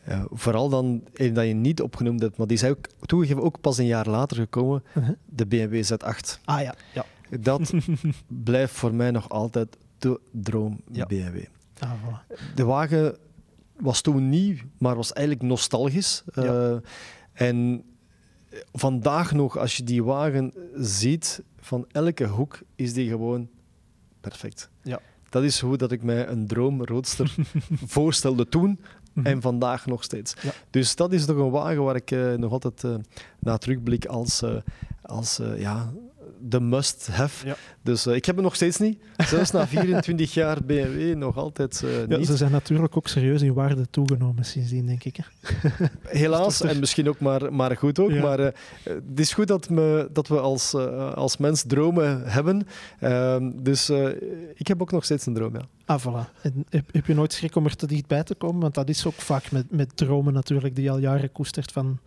Ja, vooral dan dat je niet opgenoemd hebt, maar die is ook toegegeven ook pas een jaar later gekomen, uh -huh. de BMW Z8. Ah ja, ja. Dat blijft voor mij nog altijd de droom ja. BMW. Ah, voilà. De wagen was toen nieuw, maar was eigenlijk nostalgisch. Ja. Uh, en vandaag nog, als je die wagen ziet, van elke hoek is die gewoon perfect. Ja. Dat is hoe dat ik mij een droomroadster voorstelde toen en vandaag nog steeds. Ja. Dus dat is toch een wagen waar ik uh, nog altijd uh, naar terugblik als, uh, als ja, de must-have. Ja. Dus uh, ik heb het nog steeds niet. Zelfs na 24 jaar BMW nog altijd uh, ja, niet. Ze zijn natuurlijk ook serieus in waarde toegenomen sindsdien, denk ik. Helaas, en misschien ook maar, maar goed ook. Ja. Maar uh, het is goed dat, me, dat we als, als mens dromen hebben. Ehm, dus ik heb ook nog steeds een droom, ja. Ah, voilà. En heb, heb, je nooit schrik om er te dichtbij te komen? Want dat is ook vaak met, met dromen natuurlijk, die je al jaren koestert van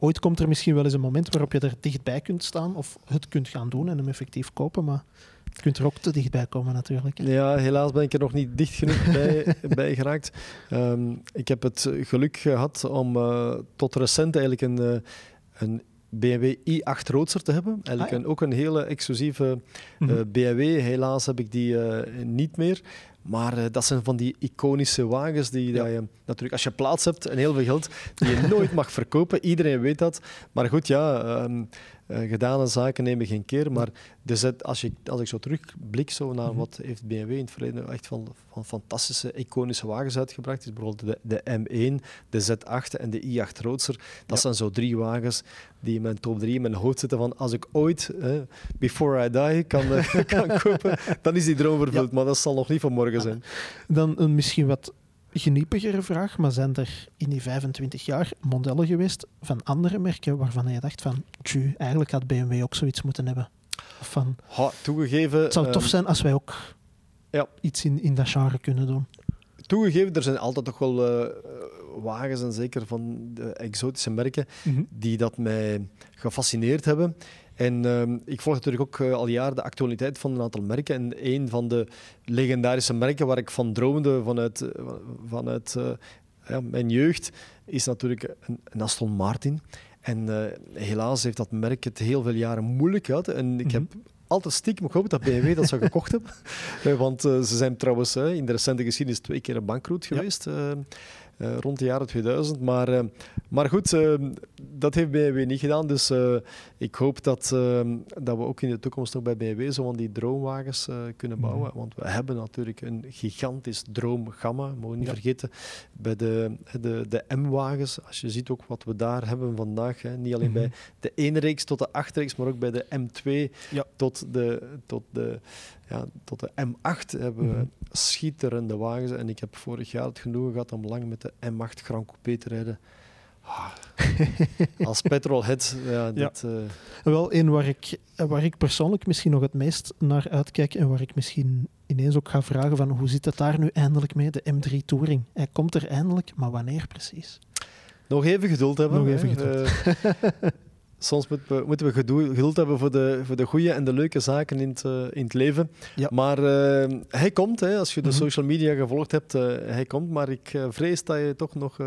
ooit komt er misschien wel eens een moment waarop je er dichtbij kunt staan of het kunt gaan doen en hem effectief kopen, maar je kunt er ook te dichtbij komen natuurlijk. Ja, helaas ben ik er nog niet dicht genoeg bij, bij geraakt. Um, ik heb het geluk gehad om uh, tot recent eigenlijk een, uh, een BMW i8 Roadster te hebben. Eigenlijk ah, ja. een, ook een hele exclusieve uh, mm -hmm. BMW. Helaas heb ik die niet meer. Maar uh, dat zijn van die iconische wagens die ja. dat je natuurlijk als je plaats hebt en heel veel geld, die je nooit mag verkopen. Iedereen weet dat. Maar goed, ja, um, uh, gedane zaken nemen geen keer. Maar de Z, als, je, als ik zo terugblik zo naar mm -hmm. wat heeft BMW in het verleden echt van, van fantastische iconische wagens uitgebracht, is bijvoorbeeld de, de M1, de Z8 en de i8 Roadster. Dat ja. zijn zo drie wagens die in mijn top 3 in mijn hoofd zitten van als ik ooit, eh, before I die, kan, kan kopen, dan is die droom vervuld. Ja. Maar dat zal nog niet van morgen zijn. Dan een misschien wat geniepigere vraag, maar zijn er in die 25 jaar modellen geweest van andere merken waarvan je dacht van, tju, eigenlijk had BMW ook zoiets moeten hebben? Van, ha, toegegeven... Het zou tof zijn als wij ook ja. iets in, in dat genre kunnen doen. Toegegeven, er zijn altijd toch wel uh, wagens, en zeker van de exotische merken, mm -hmm. die dat mij gefascineerd hebben. En uh, ik volg natuurlijk ook uh, al jaren de actualiteit van een aantal merken. En een van de legendarische merken waar ik van droomde vanuit, uh, vanuit uh, ja, mijn jeugd is natuurlijk een, een Aston Martin. En helaas heeft dat merk het heel veel jaren moeilijk gehad. En ik mm -hmm. heb altijd stiekem gehoopt dat BMW dat zou gekocht hebben. Want ze zijn trouwens in de recente geschiedenis twee keer een bankroet geweest. Ja. Rond de jaren 2000. Maar, maar goed, dat heeft BMW niet gedaan. Dus ik hoop dat, dat we ook in de toekomst nog bij BMW zo van die droomwagens kunnen bouwen. Mm. Want we hebben natuurlijk een gigantisch droomgamma. Mogen niet ja. vergeten, bij de, de, de M-wagens, als je ziet ook wat we daar hebben vandaag. Hè, niet alleen mm -hmm. bij de 1-reeks tot de 8-reeks, maar ook bij de M2 ja. tot de... Tot de ja, tot de M8 hebben we Mhm. schitterende wagens. En ik heb vorig jaar het genoegen gehad om lang met de M8 Grand Coupé te rijden. Ah, als petrolhead, ja, dat, eh, Wel één waar ik, waar ik persoonlijk misschien nog het meest naar uitkijk en waar ik misschien ineens ook ga vragen van hoe zit het daar nu eindelijk mee, de M3 Touring. Hij komt er eindelijk, maar wanneer precies? nog even geduld hebben. Nog even geduld. Eh, soms moeten we, moeten we gedoe- geduld hebben voor de, voor de goede en de leuke zaken in het, eh, in het leven. Ja. Maar eh, hij komt, hè, als je de Mhm. social media gevolgd hebt, eh, hij komt. Maar ik vrees dat je toch nog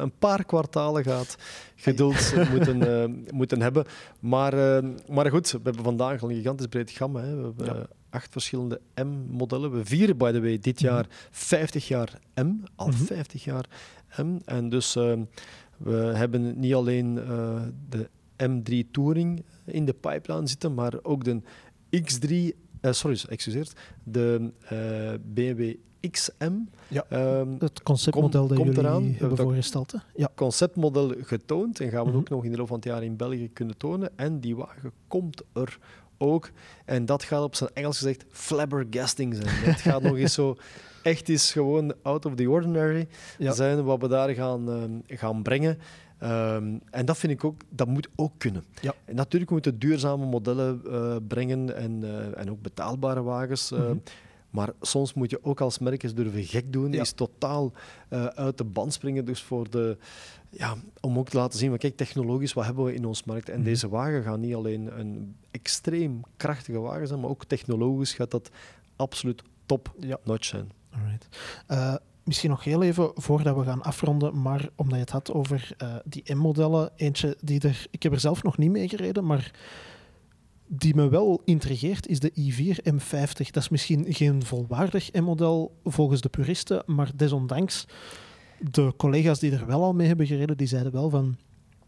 een paar kwartalen gaat geduld moeten, moeten hebben. Maar, maar goed, we hebben vandaag al een gigantisch breed gamma. Hè. We hebben Ja. acht verschillende M-modellen. We vieren, by the way, dit jaar 50 jaar M. Al Mhm. 50 jaar M. En dus we hebben niet alleen de M3 Touring in de pipeline zitten, maar ook de X3, eh, sorry, excuseer, de eh, BMW XM. Ja. Ehm, Het conceptmodel Komt- dat jullie eraan. hebben Dat- voorgesteld. Hè? Ja. conceptmodel getoond en gaan we Mhm. ook nog in de loop van het jaar in België kunnen tonen. En die wagen komt er ook. En dat gaat op zijn Engels gezegd flabbergasting zijn. Het gaat nog eens zo echt is gewoon out of the ordinary Ja. zijn wat we daar gaan, ehm, gaan brengen. Ehm, en dat vind ik ook, dat moet ook kunnen. Ja. En natuurlijk moeten we duurzame modellen eh, brengen en, eh, en ook betaalbare wagens. eh, Mhm. Maar soms moet je ook als merk eens durven gek doen. Ja. Is totaal uit de band springen. Dus voor de, ja, om ook te laten zien, kijk, technologisch, wat hebben we in ons markt? En Mhm. deze wagen gaat niet alleen een extreem krachtige wagen zijn, maar ook technologisch gaat dat absoluut top Ja. notch zijn. Alright. Misschien nog heel even voordat we gaan afronden, maar omdat je het had over eh, die M-modellen, eentje die er, ik heb er zelf nog niet mee gereden, maar die me wel intrigeert, is de i4 M50. Dat is misschien geen volwaardig M-model volgens de puristen, maar desondanks, de collega's die er wel al mee hebben gereden, die zeiden wel van,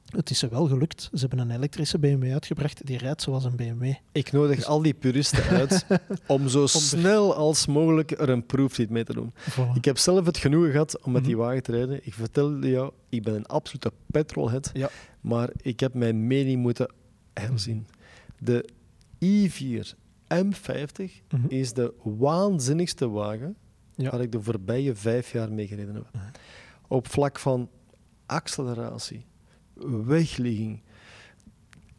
het is ze wel gelukt. Ze hebben een elektrische BMW uitgebracht, die rijdt zoals een BMW. Ik nodig al die puristen uit om zo snel als mogelijk er een proefrit mee te doen. Voilà. Ik heb zelf het genoegen gehad om met die Mhm. wagen te rijden. Ik vertelde jou, ik ben een absolute petrolhead, Ja. maar ik heb mijn mening moeten herzien. De i4 M50 Mhm. is de waanzinnigste wagen Ja. waar ik de voorbije vijf jaar mee gereden heb. Mhm. Op vlak van acceleratie, wegligging,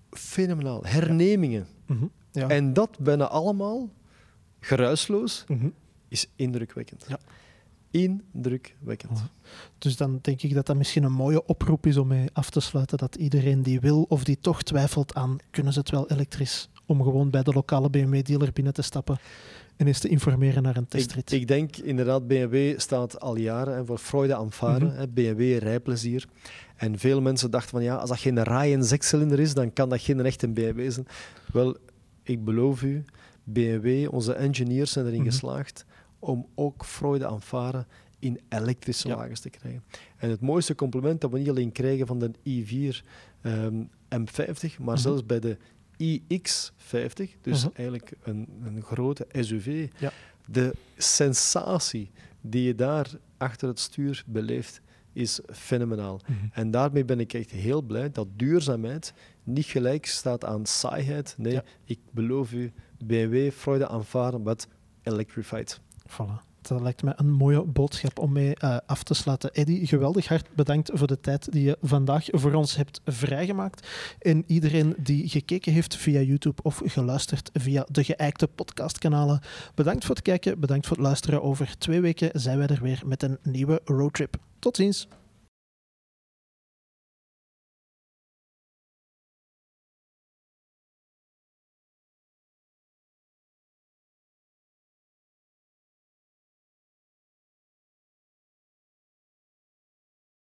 fenomenaal, hernemingen. Mhm. Ja. En dat bijna allemaal geruisloos Mhm. is indrukwekkend. Ja. Indrukwekkend. Dus dan denk ik dat dat misschien een mooie oproep is om mee af te sluiten. Dat iedereen die wil of die toch twijfelt aan, kunnen ze het wel elektrisch? Om gewoon bij de lokale BMW-dealer binnen te stappen en eens te informeren naar een testrit. ik denk inderdaad, BMW staat al jaren hè, voor freude aan varen, Mhm. BMW rijplezier. En veel mensen dachten van ja, als dat geen Ryan zescilinder is, dan kan dat geen echte BMW zijn. Wel, ik beloof u, BMW, onze engineers zijn erin Mhm. geslaagd om ook freude aan varen in elektrische Ja. wagens te krijgen. En het mooiste compliment dat we niet alleen krijgen van de i4 ehm, M50, maar Mhm. zelfs bij de iX50, dus Mhm. eigenlijk een, een grote SUV, Ja. de sensatie die je daar achter het stuur beleeft, is fenomenaal. Mhm. En daarmee ben ik echt heel blij dat duurzaamheid niet gelijk staat aan saaiheid. Nee, Ja. ik beloof u, BMW, freude aanvaren, wat electrified. Voilà. Dat lijkt mij een mooie boodschap om mee eh, af te sluiten. Eddy, geweldig hard bedankt voor de tijd die je vandaag voor ons hebt vrijgemaakt. En iedereen die gekeken heeft via YouTube of geluisterd via de geëikte podcastkanalen, bedankt voor het kijken, bedankt voor het luisteren. Over twee weken zijn wij er weer met een nieuwe roadtrip. Tot ziens!